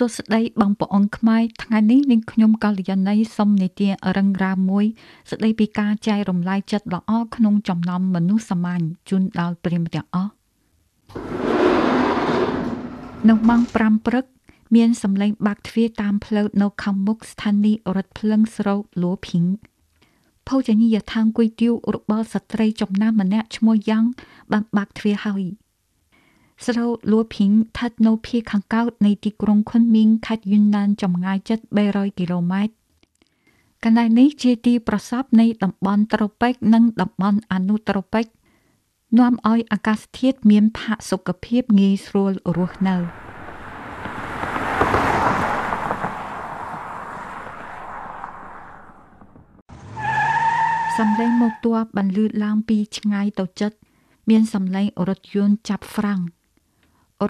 សួស្តីបងប្អូនខ្មែរថ្ងៃនេះនាងខ្ញុំកល្យាណីសូមនិទានរឹងរាវមួយ ស្ដីពីការចែករំលែកចិត្តល្អក្នុងចំណោមមនុស្សសាមញ្ញជូនដល់ព្រាមទាំងអស់នៅម៉ោង5ព្រឹកមានសម្លេងបាក់ទ្វារតាមផ្លូវនៅខាងមុខស្ថានីយ៍រថភ្លើងស្រូបលួភីងភោជនីយដ្ឋានគុយទាវរបស់ស្ត្រីចំណាស់ម្នាក់ឈ្មោះយ៉ាងបានបាក់ទ្វារហើយ ស្រូវលួភីងស្ថិតនៅភាគខាងកើតនៃទីក្រុងខុនមីងខេត្តយួនណានចម្ងាយជិត300គីឡូម៉ែត្រកន្លែងនេះជាទីប្រសពនៃតំបន់ត្រូពិកនិងតំបន់អនុត្រូពិកនាំឲ្យអាកាសធាតុមានផាសុកភាពងាយស្រួលរស់នៅសំឡេងមកទ័ពបានលឺឡើងពីឆ្ងាយទៅចិត្តមានសំឡេងរថយន្តចាប់ហ្វ្រាំង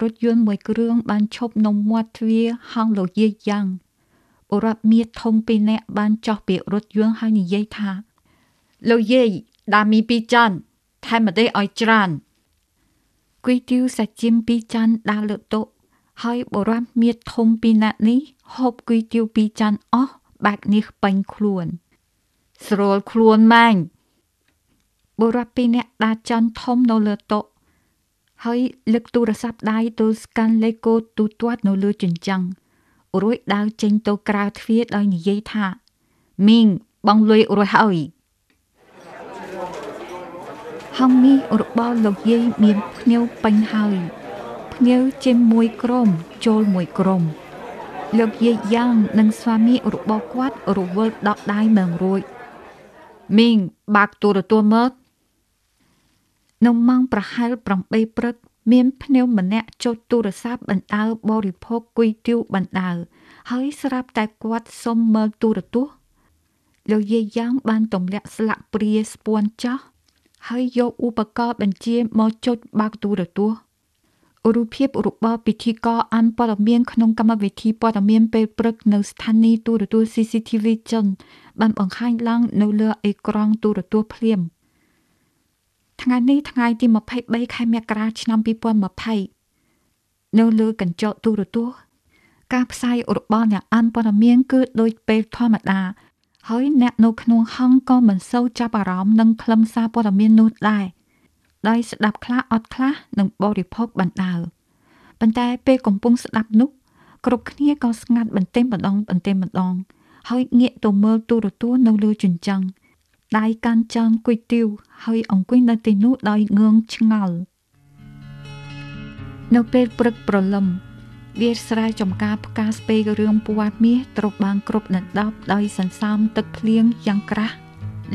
រថយន្តមួយគ្រឿងបានឈប់នៅមាត់ទ្វារហងលោកយាយយ៉ាងបុរដ្ឋមៀតធំពីរនាក់បានចោះពីរថយន្តហើយនិយាយថាលោកយាយដាមីពីរចាន់ថែមម្ទេសឲ្យច្រើនគុយទាវសាច់ជៀមពីរចាន់ដើរលើតុហើយបុរដ្ឋមៀតធំពីរនាក់នេះហូបគុយទាវពីរចាន់អស់បាក់នេះពេញខ្លួនស្រួលខ្លួនម៉ាញ់បុរដ្ឋពីរនាក់ដើរចាន់ធំនៅលើតុ ហើយលើកទូរស័ព្ទដៃទៅស្កាន់លេខកូដទូទាត់នៅលើជញ្ជាំងរួចដើរចេញទៅក្រៅទ្វារដោយនិយាយថាមីងបងលុយរួចហើយហងនេះរបស់លោកយាយមានភ្ញៀវពេញហើយភ្ញៀវជាមួយក្រុមចូលមួយក្រុមលោកយាយយ៉ាងនិងស្វាមីរបស់គាត់រវល់ដកដៃមិនរួចមីងបាក់ទូរទស្សន៍មើល នៅម៉ោងប្រហែល8ព្រឹកមានភ្ញៀវម្នាក់ចុចទូរស័ព្ទបណ្ដើបរិភោគគុយទាវបណ្ដើហើយស្រាប់តែគាត់សុំមើលទូរទស្សន៍លោកយាយយ៉ាងបានទម្លាក់ស្លាកព្រាស្ពាន់ចោះហើយយកឧបករណ៍បញ្ជាមកចុចបើកទូរទស្សន៍រូបភាពរបស់ពិធីករអានព័ត៌មានក្នុងកម្មវិធីព័ត៌មានពេលព្រឹកនៅស្ថានីយ៍ទូរទស្សន៍ CCTV ចិនបានបង្ហាញឡើងនៅលើអេក្រង់ទូរទស្សន៍ភ្លាម ថ្ងៃនេះថ្ងៃទី23ខែមករាឆ្នាំ2020នៅលើកញ្ចក់ទូរទស្សន៍ការផ្សាយរបស់អ្នកអានព័ត៌មានគឺដូចពេលធម្មតា ហើយអ្នកនៅក្នុងហងក៏មិនសូវចាប់អារម្មណ៍នឹងខ្លឹមសារព័ត៌មាននោះដែរដោយស្ដាប់ខ្លះអត់ខ្លះនឹងបរិភោគបណ្ដើប៉ុន្តែពេលកំពុងស្ដាប់នោះគ្រប់គ្នាក៏ស្ងាត់បន្តិចម្ដងបន្តិចម្ដងហើយងាកទៅមើលទូរទស្សន៍នៅលើជញ្ជាំង ដៃកាន់ចានគុយទាវហើយអង្គុយនៅទីនោះដោយងឿងឆ្ងល់នៅពេលព្រឹកព្រលឹមវាស្រែចំការផ្កាស្ពេករឿងពណ៌មាសត្រូវបានគ្រប់ដណ្ដប់ដោយសន្សំទឹកភ្លៀងយ៉ាងក្រាស់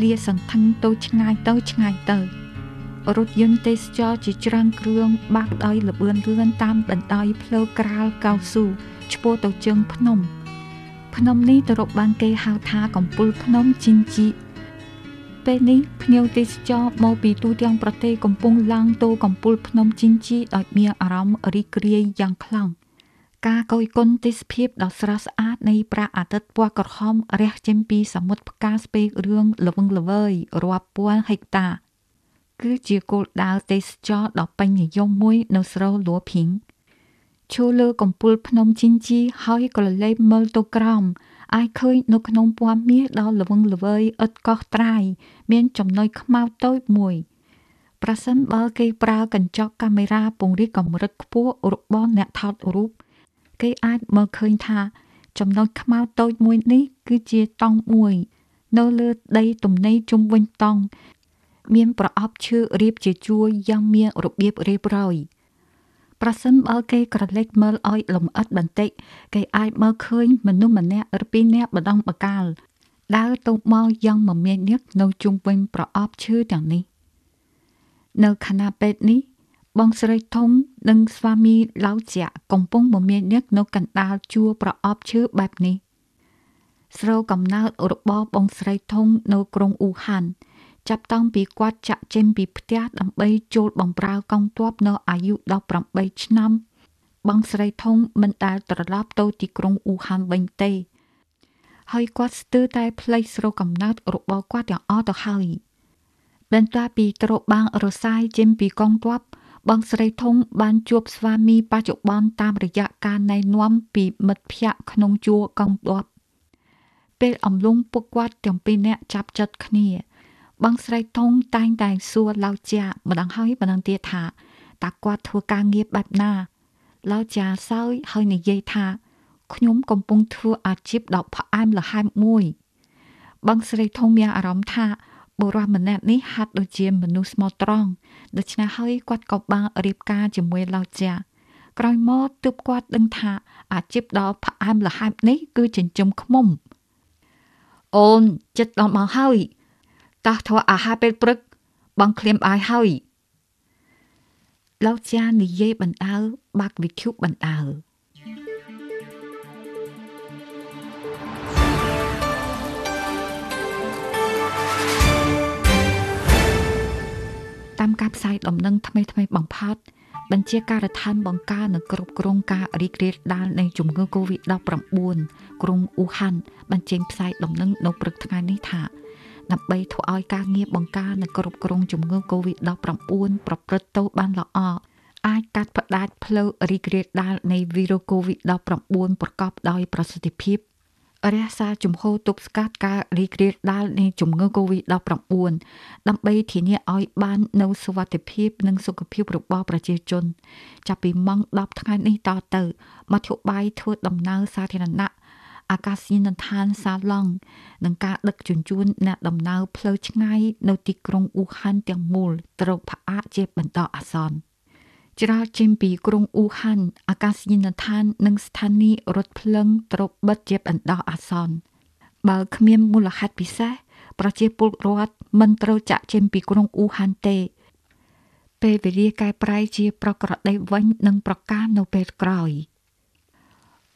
លាសន្ធឹងទៅឆ្ងាយទៅឆ្ងាយទៅរថយន្តទេសចរជាច្រើនគ្រឿងបាក់ដោយលបឿនលឿនតាមបណ្ដោយផ្លូវក្រាលកៅស៊ូឆ្ពោះទៅជើងភ្នំ ភ្នំនេះត្រូវបានគេហៅថាកំពូលភ្នំជីនជី ពេលនេះភ្ញៀវទេសចរមកពីទូទាំងប្រទេសកំពុងឡើងទៅកំពូលភ្នំជីនជីដោយមានអារម្មណ៍រីករាយយ៉ាងខ្លាំងការកយគុណទេសភាពដ៏ស្រស់ស្អាតនៃប្រាអាទិត្យពណ៌ក្រហមរះចេញពីសមុទ្រផ្កាស្ពេករឿងល្វឹងល្វើយរាប់ពាន់ហិកតា គឺជាគោលដៅទេសចរដ៏ពេញនិយមមួយនៅស្រុកលួភីងឈរលើកំពូលភ្នំជីនជីហើយក៏លលេបមើលទៅក្រោម អាចឃើញនៅក្នុងពណ៌មាសដ៏ល្វឹងល្វើយឥតកោះត្រាយមានចំណុចខ្មៅតូចមួយប្រសិនបើគេប្រើកញ្ចក់កាមេរ៉ាពង្រីកកម្រិតខ្ពស់របស់អ្នកថតរូបគេអាចមើលឃើញថា ចំណុចខ្មៅតូចមួយនេះ គឺជាតង់មួយ នៅលើដីទំនេរជុំវិញតង់មានប្រអប់ឈើរៀបជាជួរយ៉ាងមានរបៀបរៀបរយ ប្រសិនបើគេក្រឡេកមើលឲ្យលំអិតបន្តិចគេអាចមើលឃើញមនុស្សម្នាក់ឬពីរនាក់បដងបកាលដើរទៅមកយ៉ាងមមាញឹកនៅជុំវិញប្រអប់ឈើទាំងនេះ នៅខណៈពេលនេះ បងស្រីធំនិងស្វាមីឡៅជាកំពុងមមាញឹកនៅកណ្ដាលជួរប្រអប់ឈើបែបនេះ ស្រូវកំណើតរបស់បងស្រីធំនៅក្រុងអ៊ូហាន ចាប់តាំងពីគាត់ចាក់ចេញពីផ្ទះដើម្បីចូលបម្រើកងទ័ពនៅអាយុ18ឆ្នាំ បងស្រីធំមិនដែលត្រឡប់ទៅទីក្រុងអ៊ូហានវិញទេ ហើយគាត់ស្ទើរតែផ្លេចស្រុកកំណើតរបស់គាត់ទាំងអស់ទៅហើយបន្ទាប់ពីត្រូវបាំងរសាយចេញពីកងទ័ពបងស្រីធំបានជួបស្វាមីបច្ចុប្បន្នតាមរយៈការណែនាំពីមិត្តភ័ក្តិក្នុងជួរកងទ័ពពេលអំឡុងពួកគាត់ទាំងពីរនាក់ចាប់ចិត្តគ្នា បងស្រីធំតែងតែសួរឡៅជាម្ដងហើយម្ដងទៀតថាតើគាត់ធ្វើការងារបែបណាឡៅជាសើយហើយនិយាយថាខ្ញុំកំពុងធ្វើអាជីពដ៏ផ្អែមល្ហែមមួយ បងស្រីធំមានអារម្មណ៍ថាបុរសម្នាក់នេះហាត់ដូចជាមនុស្សស្មោះត្រង់ដូច្នេះហើយគាត់ក៏បានរៀបការជាមួយឡៅជាក្រោយមកទើបគាត់ដឹងថាអាជីពដ៏ផ្អែមល្ហែមនេះគឺចិញ្ចឹមឃ្មុំអូនចិត្តដល់មកហើយ តោះធ្វើអាហារពេលព្រឹក បងក្លៀមបាយហើយលោកចានិយាយបណ្ដើបាក់វិទ្យុបណ្ដើតាមការផ្សាយដំណឹងថ្មីថ្មីបំផុតបញ្ជាការដ្ឋានបង្ការនិងគ្រប់គ្រងការរីករាលដាលនៃជំងឺ Covid-19 ក្រុងអ៊ូហានបញ្ចេញផ្សាយដំណឹងនៅព្រឹកថ្ងៃនេះថា ដើម្បីធ្វើឲ្យការងារបង្ការនិងគ្រប់គ្រងជំងឺ Covid-19 ប្រព្រឹត្តទៅបានល្អអាចកាត់ផ្តាច់ផ្លូវរីករាលដាលនៃវីរុស Covid-19 ប្រកបដោយប្រសិទ្ធភាពរក្សាជំហរទប់ស្កាត់ការរីករាលដាលនៃជំងឺ Covid-19 ដើម្បីធានាឲ្យបាននូវសុវត្ថិភាពនិងសុខភាពរបស់ប្រជាជន ចាប់ពីម៉ោង10ថ្ងៃនេះតទៅមធ្យោបាយធ្វើដំណើរសាធារណៈ អាកាសយានដ្ឋានសាឡង់និងការដឹកជញ្ជូនអ្នកដំណើរផ្លូវឆ្ងាយនៅទីក្រុងអ៊ូហានទាំងមូលត្រូវផ្អាកជាបន្តអាសន្នច្រាលចេញពីក្រុងអ៊ូហានអាកាសយានដ្ឋាននិងស្ថានីយ៍រថភ្លើងត្រូវបិទជាបន្តអាសន្នបើគ្មានមូលហេតុពិសេសប្រជាពលរដ្ឋមិនត្រូវចាក់ចេញពីក្រុងអ៊ូហានទេពេលវេលាកែប្រែជាប្រក្រតីវិញនឹងប្រកាសនៅពេលក្រោយ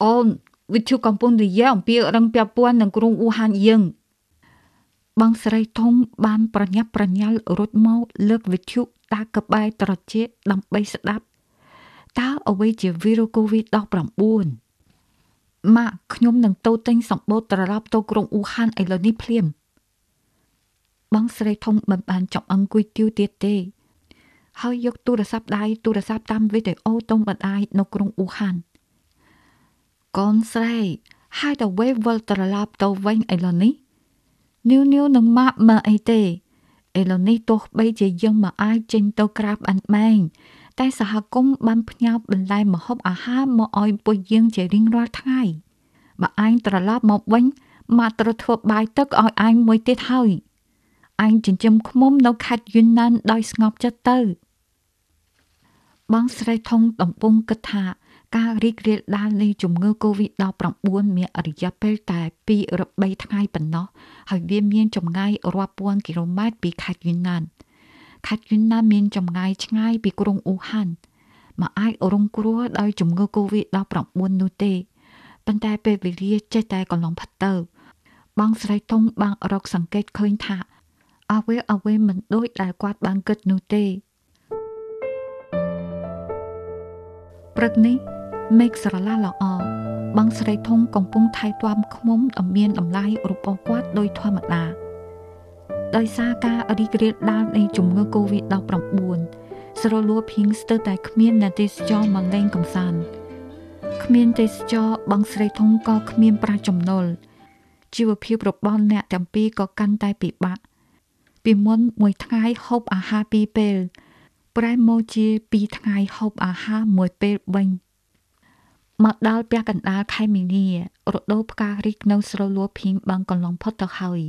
អូន វិទ្យុកំពុងនិយាយអំពីរឹងពាក់ព័ន្ធនឹងក្រុងអ៊ូហានយើងបងស្រីធំបានប្រញាប់ប្រញាល់រត់មកលើកវិទ្យុតាកបែត្រជាដើម្បីស្ដាប់តើអ្វីជាវីរុស COVID-19 ម៉ាក់ខ្ញុំនឹងទៅទិញសម្បូរត្រឡប់ទៅក្រុងអ៊ូហានឥឡូវនេះភ្លាមបងស្រីធំមិនបានចង់អង្គុយទៀវទៀតទេ ហើយយកទូរស័ព្ទដៃទូរស័ព្ទតាមវីដេអូទៅបណ្ដាយនៅក្រុងអ៊ូហាន កូនស្រីហើយតើវេវិលត្រឡប់ទៅវិញឥឡូវនេះនាវនាវនឹងម៉ាក់មកអីទេឥឡូវនេះទោះបីជាយើងមិនអាចចេញទៅក្រាបអានម៉ែងតែសហគមន៍បានផ្ញើបន្លែម្ហូបអាហារមកឲ្យពួកយើងជារៀងរាល់ថ្ងៃបើឯងត្រឡប់មកវិញម៉ាក់ត្រូវធ្វើបាយទឹកឲ្យឯងមួយទៀតហើយឯងចិញ្ចឹមឃ្មុំនៅខេត្តយួនណានដោយស្ងប់ចិត្តទៅបងស្រីធំដំពងគិតថា ការរីករាលដាលនៃជំងឺ Covid-19 មានរយៈពេលតែ2ឬ3ថ្ងៃប៉ុណ្ណោះហើយវាមានចម្ងាយរាប់ពាន់គីឡូម៉ែត្រពីខេត្តយួនណានខេត្តយួនណានមានចម្ងាយឆ្ងាយពីក្រុងអ៊ូហានមកអាចរងគ្រោះដោយជំងឺ Covid-19 នោះទេប៉ុន្តែពេលវេលាចេះតែកន្លងផុតទៅបងស្រីធំបានរកសង្កេតឃើញថាអ្វីអ្វីមិនដូចដែលគាត់បានគិតនោះទេព្រឹកនេះ មេឃស្រឡះល្អបងស្រីធំកំពុងថែទាំឃ្មុំដ៏មានតម្លៃរបស់គាត់ដោយធម្មតាដោយសារការរីករាលដាលនៃជំងឺ Covid-19 ស្រលួភៀងស្ទើរតែគ្មានអ្នកទេសចរមកលេងកំសាន្តគ្មានទេសចរបងស្រីធំក៏គ្មានប្រាក់ចំណូលជីវភាពរបស់អ្នកទាំងពីរក៏កាន់តែពិបាកពីមុនមួយថ្ងៃហូបអាហារពីរពេល ប្រែមកជាពីរថ្ងៃហូបអាហារមួយពេលវិញ មកដល់ផ្ទះកណ្ដាលខែមីនារដូវផ្ការីកនៅស្រលួភីងបាំងកន្លងផុតទៅហើយ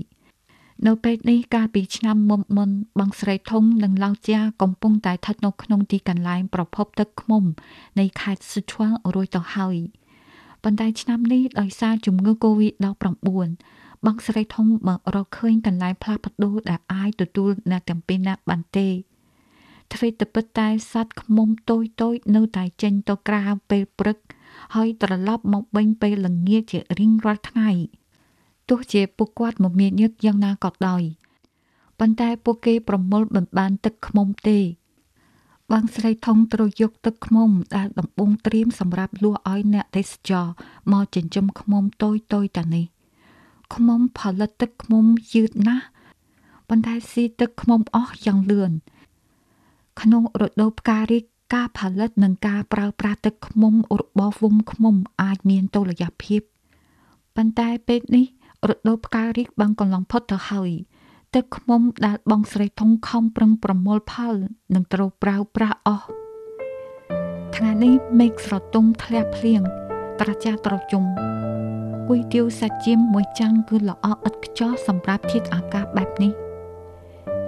នៅពេលនេះកាលពីឆ្នាំមុនមុនបងស្រីធំនិងឡៅជាកំពុងតែស្ថិតនៅក្នុងទីកន្លែងប្រភពទឹកឃ្មុំនៃខេត្តស៊ូឆ្វាងរួចទៅហើយប៉ុន្តែឆ្នាំនេះដោយសារជំងឺ Covid-19 បងស្រីធំមករកឃើញកន្លែងផ្លាស់ប្ដូរដែលអាចទទួលអ្នកទាំងពីរនាក់បានទេអ្វីទៅពិតតែសត្វឃ្មុំតូចតូចនៅតែចេញទៅក្រៅពេលព្រឹក ហើយត្រឡប់មកវិញពេលល្ងាចជារៀងរាល់ថ្ងៃទោះជាពួកគាត់មមាញឹកយ៉ាងណាក៏ដោយប៉ុន្តែពួកគេប្រមូលមិនបានទឹកខ្មុំទេបងស្រីធំត្រូវយកទឹកខ្មុំដែលដំបងត្រៀមសម្រាប់លក់ឲ្យអ្នកទេសចរមកចិញ្ចឹមខ្មុំតូចតូចតានេះខ្មុំផលិតទឹកខ្មុំយឺតណាស់ប៉ុន្តែស៊ីទឹកខ្មុំអស់យ៉ាងលឿនក្នុងរដូវផ្ការី កការផលិតនិងការប្រើប្រាស់ទឹកឃ្មុំរបស់វងឃ្មុំអាចមានតុល្យភាពប៉ុន្តែពេលនេះរដូវផ្ការីកបានកន្លងផុតទៅហើយទឹកឃ្មុំដែលបងស្រីធុងខំប្រឹងប្រមូលផលនឹងត្រូវប្រើប្រាស់អស់ថ្ងៃនេះមេឃស្រទុំធ្លាក់ភ្លៀងត្រជាត្រជុំគុយទាវសាច់ជៀមមួយចាំងគឺល្អឥតខ្ចោះសម្រាប់ធាតុអាកាសបែបនេះ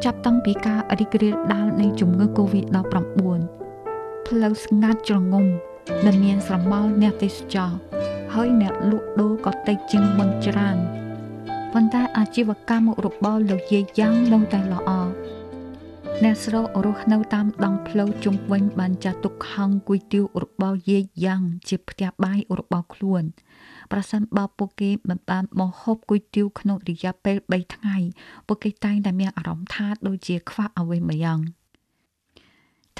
ចាប់តាំងពីការរីករាលដាលនៃជំងឺ Covid-19 ផ្លូវស្ងាត់ជ្រងំដែលមានស្រមោលអ្នកទេសចរហើយអ្នកលក់ដូរក៏តិចជាងមុនច្រើនប៉ុន្តែអាជីវកម្មរបស់លោកយាយយ៉ាងនៅតែល្អអ្នកស្រុករស់នៅតាមដងផ្លូវជុំវិញបានចាត់ទុកហងគុយទាវរបស់យាយយ៉ាងជាផ្ទះបាយរបស់ខ្លួនប្រសិនបើពួកគេមិនបានមកហូបគុយទាវក្នុងរយៈពេល3ថ្ងៃពួកគេតែងតែមានអារម្មណ៍ថាដូចជាខ្វះអ្វីមួយយ៉ាង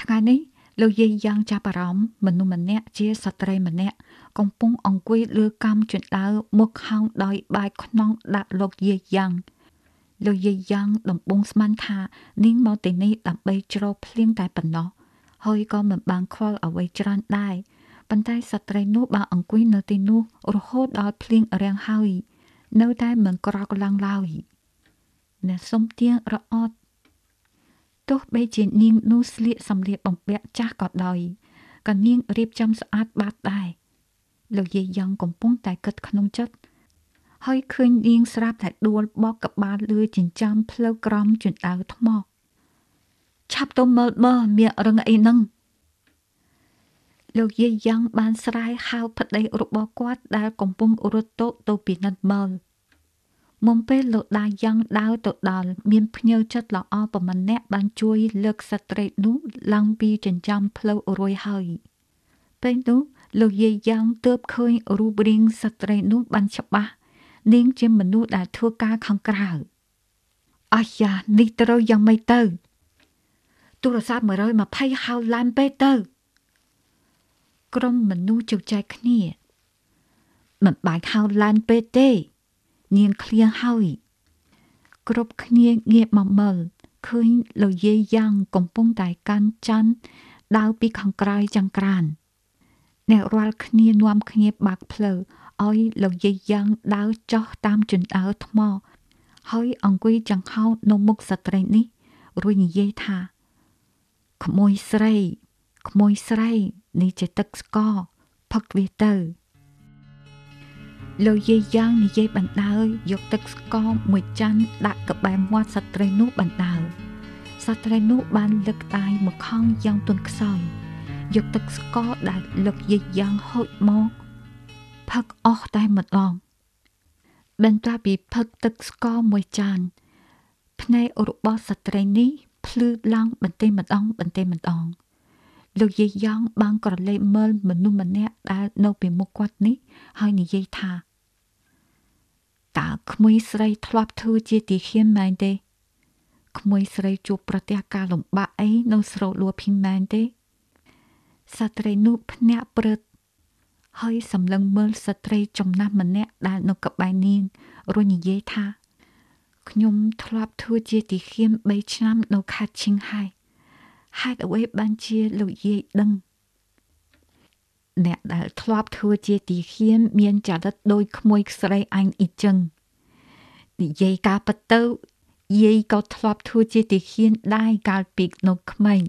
ថ្ងៃនេះ លោកយាយយ៉ាងចាប់អារម្មណ៍មនុស្សម្នាក់ជាស្ត្រីម្នាក់កំពុងអង្គុយលើកាំជណ្ដើរមុខហោងដោយបាយខ្នងដាក់លោកយាយយ៉ាងលោកយាយយ៉ាងដំបងស្មានថានាងមកទីនេះដើម្បីជ្រោភ្លៀងតែប៉ុណ្ណោះហើយក៏មិនបានខ្វល់អ្វីច្រើនដែរប៉ុន្តែស្ត្រីនោះបានអង្គុយនៅទីនោះរហូតដល់ភ្លៀងរាំងហើយ នៅតែមិនក្រោកឡើងឡើយអ្នកសុំទៀងរអត់ ទោះបីជានាងនោះស្លៀកសម្លៀកបំពាក់ចាស់ក៏ដោយក៏នាងរៀបចំស្អាតបាតដែរលោកយាយយ៉ងកំពុងតែគិតក្នុងចិត្តហើយឃើញនាងស្រាប់តែដួលបកកបាលលឿចិញ្ចាំផ្លូវក្រំជណ្ដើថ្មឆាប់ទៅមើលមើលមានរឹងអីនឹងលោកយាយយ៉ងបានស្រាយហៅប្តីរបស់គាត់ដែលកំពុងរត់តូទៅពិនិត្យមើល មុំពេលលោកដាយ៉ាងដើរទៅដល់មានភ្ញៀវចិត្តល្អប្រមាណអ្នកបានជួយលើកស្ត្រីនោះឡើងពីចិញ្ចាំផ្លូវរួយហើយពេលនោះលោកយាយយ៉ាងទើបឃើញរូបរាងស្ត្រីនោះបានច្បាស់នាងជាមនុស្សដែលធ្វើការខាងក្រៅអាយ៉ានេះត្រូវយ៉ាងម៉េចទៅទូរស័ព្ទ120ហៅឡានពេកទៅក្រុមមនុស្សជជែកគ្នាមិនបាច់ហៅឡានពេកទេ នាងឃ្លៀងហើយ គ្រប់គ្នាងាកមកមើលឃើញលោកយាយយ៉ាង កំពុងតែកាន់ច័ន្ទដើរពីខាងក្រៅចង្ក្រានអ្នករាល់គ្នានាំគ្នាបាក់ផ្លូវឲ្យលោកយាយយ៉ាងដើរចុះតាមជណ្ដើរថ្ម ហើយអង្គុយចង្ហោនៅមុខស្ត្រីនេះរួចនិយាយថាក្មួយស្រីក្មួយស្រីនេះជាទឹកស្ករផឹកវាទៅ លោកយាយយ៉ាងនិយាយបណ្ដើយកទឹកស្ករមួយចានដាក់ក្បែរមាត់ស្ត្រីនោះបណ្ដើស្ត្រីនោះបានលើកដៃមកខំយ៉ាងទន់ខ្សោយយកទឹកស្ករដែលលោកយាយយ៉ាងហូចមកផឹកអស់តែម្ដងបន្ទាប់ពីផឹកទឹកស្ករមួយចានភ្នែករបស់ស្ត្រីនេះភ្លឺឡើងបន្តិចម្ដងបន្តិចម្ដង លោកយាយយ៉ងបានក្រឡេកមើលមនុស្សម្នាក់ដែលនៅពីមុខគាត់នេះ ហើយនិយាយថាតើក្មួយស្រីធ្លាប់ធ្វើជាទីខៀនមែនទេក្មួយស្រីជួបប្រទះការលំបាកអីនៅស្រុកលួភីមែនទេស្ត្រីនោះភ្នាក់ព្រឹតហើយសម្លឹងមើលស្ត្រីចំណាស់ម្នាក់ដែលនៅក្បែរនាងរួចនិយាយថាខ្ញុំធ្លាប់ធ្វើជាទីខៀម3ឆ្នាំនៅខេត្តឈៀងហែ ហេតុអ្វីបានជាលោកយាយដឹងអ្នកដែលធ្លាប់ធ្វើជាទីខៀនមានចរិតដូចក្មួយស្រីអញអ៊ីចឹងនិយាយការពិតទៅយាយក៏ធ្លាប់ធ្វើជាទីខៀនដែរកាលពីនៅក្មេង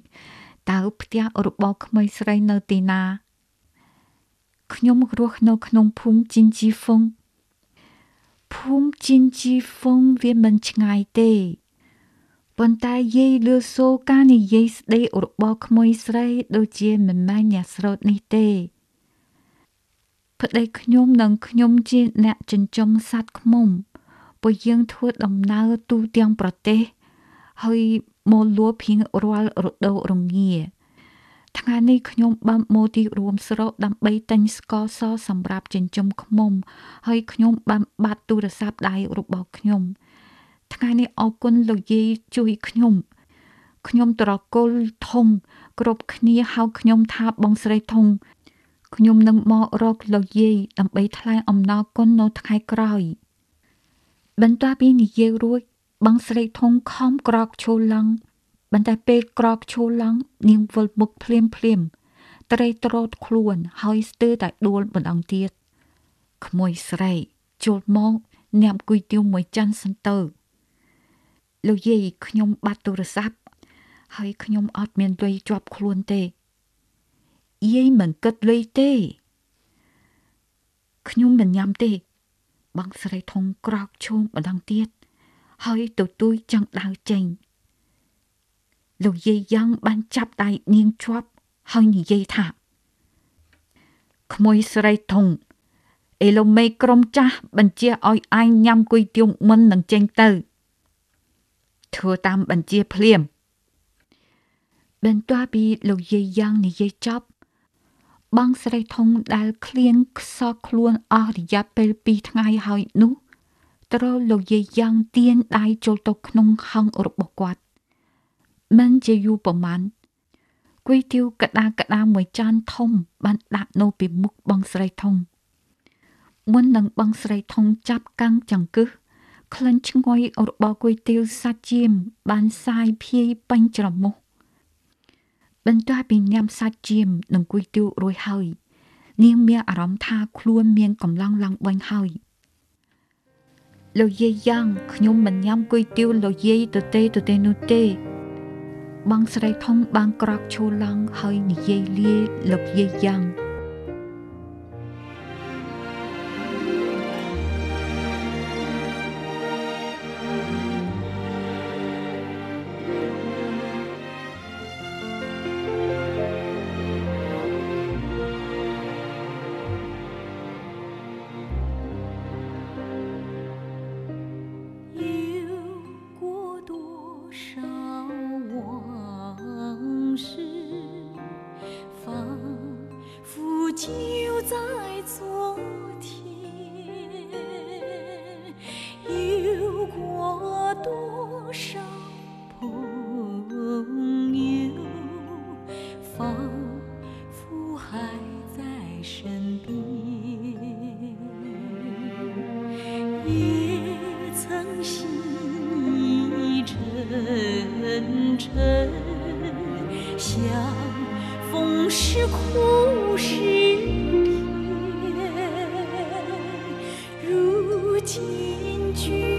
តើផ្ទះរបស់ក្មួយស្រីនៅទីណាខ្ញុំរស់នៅក្នុងភូមិជីនជីហ្វុងភូមិជីនជីហ្វុងវាមិនឆ្ងាយទេ ប៉ុន្តែយាយលឺសូការនិយាយស្ដីរបស់ក្មួយស្រីដូចជាមិនមែនអ្នកស្រោតនេះទេប្តីខ្ញុំនិងខ្ញុំជាអ្នកចិញ្ចឹមសត្វឃ្មុំពួកយើងធ្វើដំណើរទូទាំងប្រទេស ហើយមកលួភៀងរាល់រដូវរងាថ្ងៃនេះខ្ញុំបានមកទីរួមស្រុកដើម្បីទិញស្ករសសម្រាប់ចិញ្ចឹមឃ្មុំ ហើយខ្ញុំបានបាត់ទូរស័ព្ទដៃរបស់ខ្ញុំ ថ្ងៃនេះអរគុណលោកយាយជួយខ្ញុំខ្ញុំត្រកូលធំគ្រប់គ្នាហៅខ្ញុំថាបងស្រីធំខ្ញុំនឹងមករកលោកយាយដើម្បីថ្លែងអំណរគុណនៅថ្ងៃក្រោយបន្ទាប់ពីនិយាយរួចបងស្រីធំខំក្រោកឈរឡើងបន្តែពេលក្រកឈូលឡើងនាងវិលមុខភ្លាមភ្លាមត្រេកត្រោតខ្លួនហើយស្ទើរតែដួលម្ដងទៀតក្មួយស្រីចូលមកញ៉ាំគុយទាវមួយចានសិនទៅ លោកយាយខ្ញុំបាត់ទូរស័ព្ទហើយខ្ញុំអត់មានលុយជាប់ខ្លួនទេយាយមិនគិតលុយទេខ្ញុំមិនញ៉ាំទេ បងស្រីធំក្រោកឈោមម្ដងទៀតហើយទៅទួយចង់ដើរចេញលោកយាយយ៉ាងបានចាប់ដៃនាងជាប់ហើយនិយាយថាក្មួយស្រីធំអេឡូមេក្រុមចាស់បញ្ជាឲ្យឯងញ៉ាំគុយទាវមុននឹងចេញទៅ ធ្វើតាមបញ្ជាភ្លាមបន្ទាប់ពីលោកយាយយ៉ាងនិយាយចប់បងស្រីធំដែលឃ្លៀងខ្សោះខ្លួនអស់រយៈពេល2ថ្ងៃហើយនោះត្រូវលោកយាយយ៉ាងទៀនដៃចូលទៅក្នុងហង្សរបស់គាត់មិនជាយូរប្រមាណគុយទាវកដាកដាមួយចានធំបានដាក់នៅពីមុខបងស្រីធំមុននឹងបងស្រីធំចាប់កាំងចង្កឹះ ក្លិនឈ្ងុយរបស់គុយទាវសាច់ជៀមបានសាយភាយពេញច្រមុះបន្ទាប់ពីញ៉ាំសាច់ជៀមនិងគុយទាវរួចហើយនាងមានអារម្មណ៍ថាខ្លួនមានកម្លាំងឡើងវិញហើយលោកយាយយ៉ាងខ្ញុំមិនញ៉ាំគុយទាវលោកយាយទៅទេទៅទេនោះទេ បងស្រីធំបានក្រោកឈរឡើងហើយនិយាយលាលោកយាយយ៉ាង 就在金句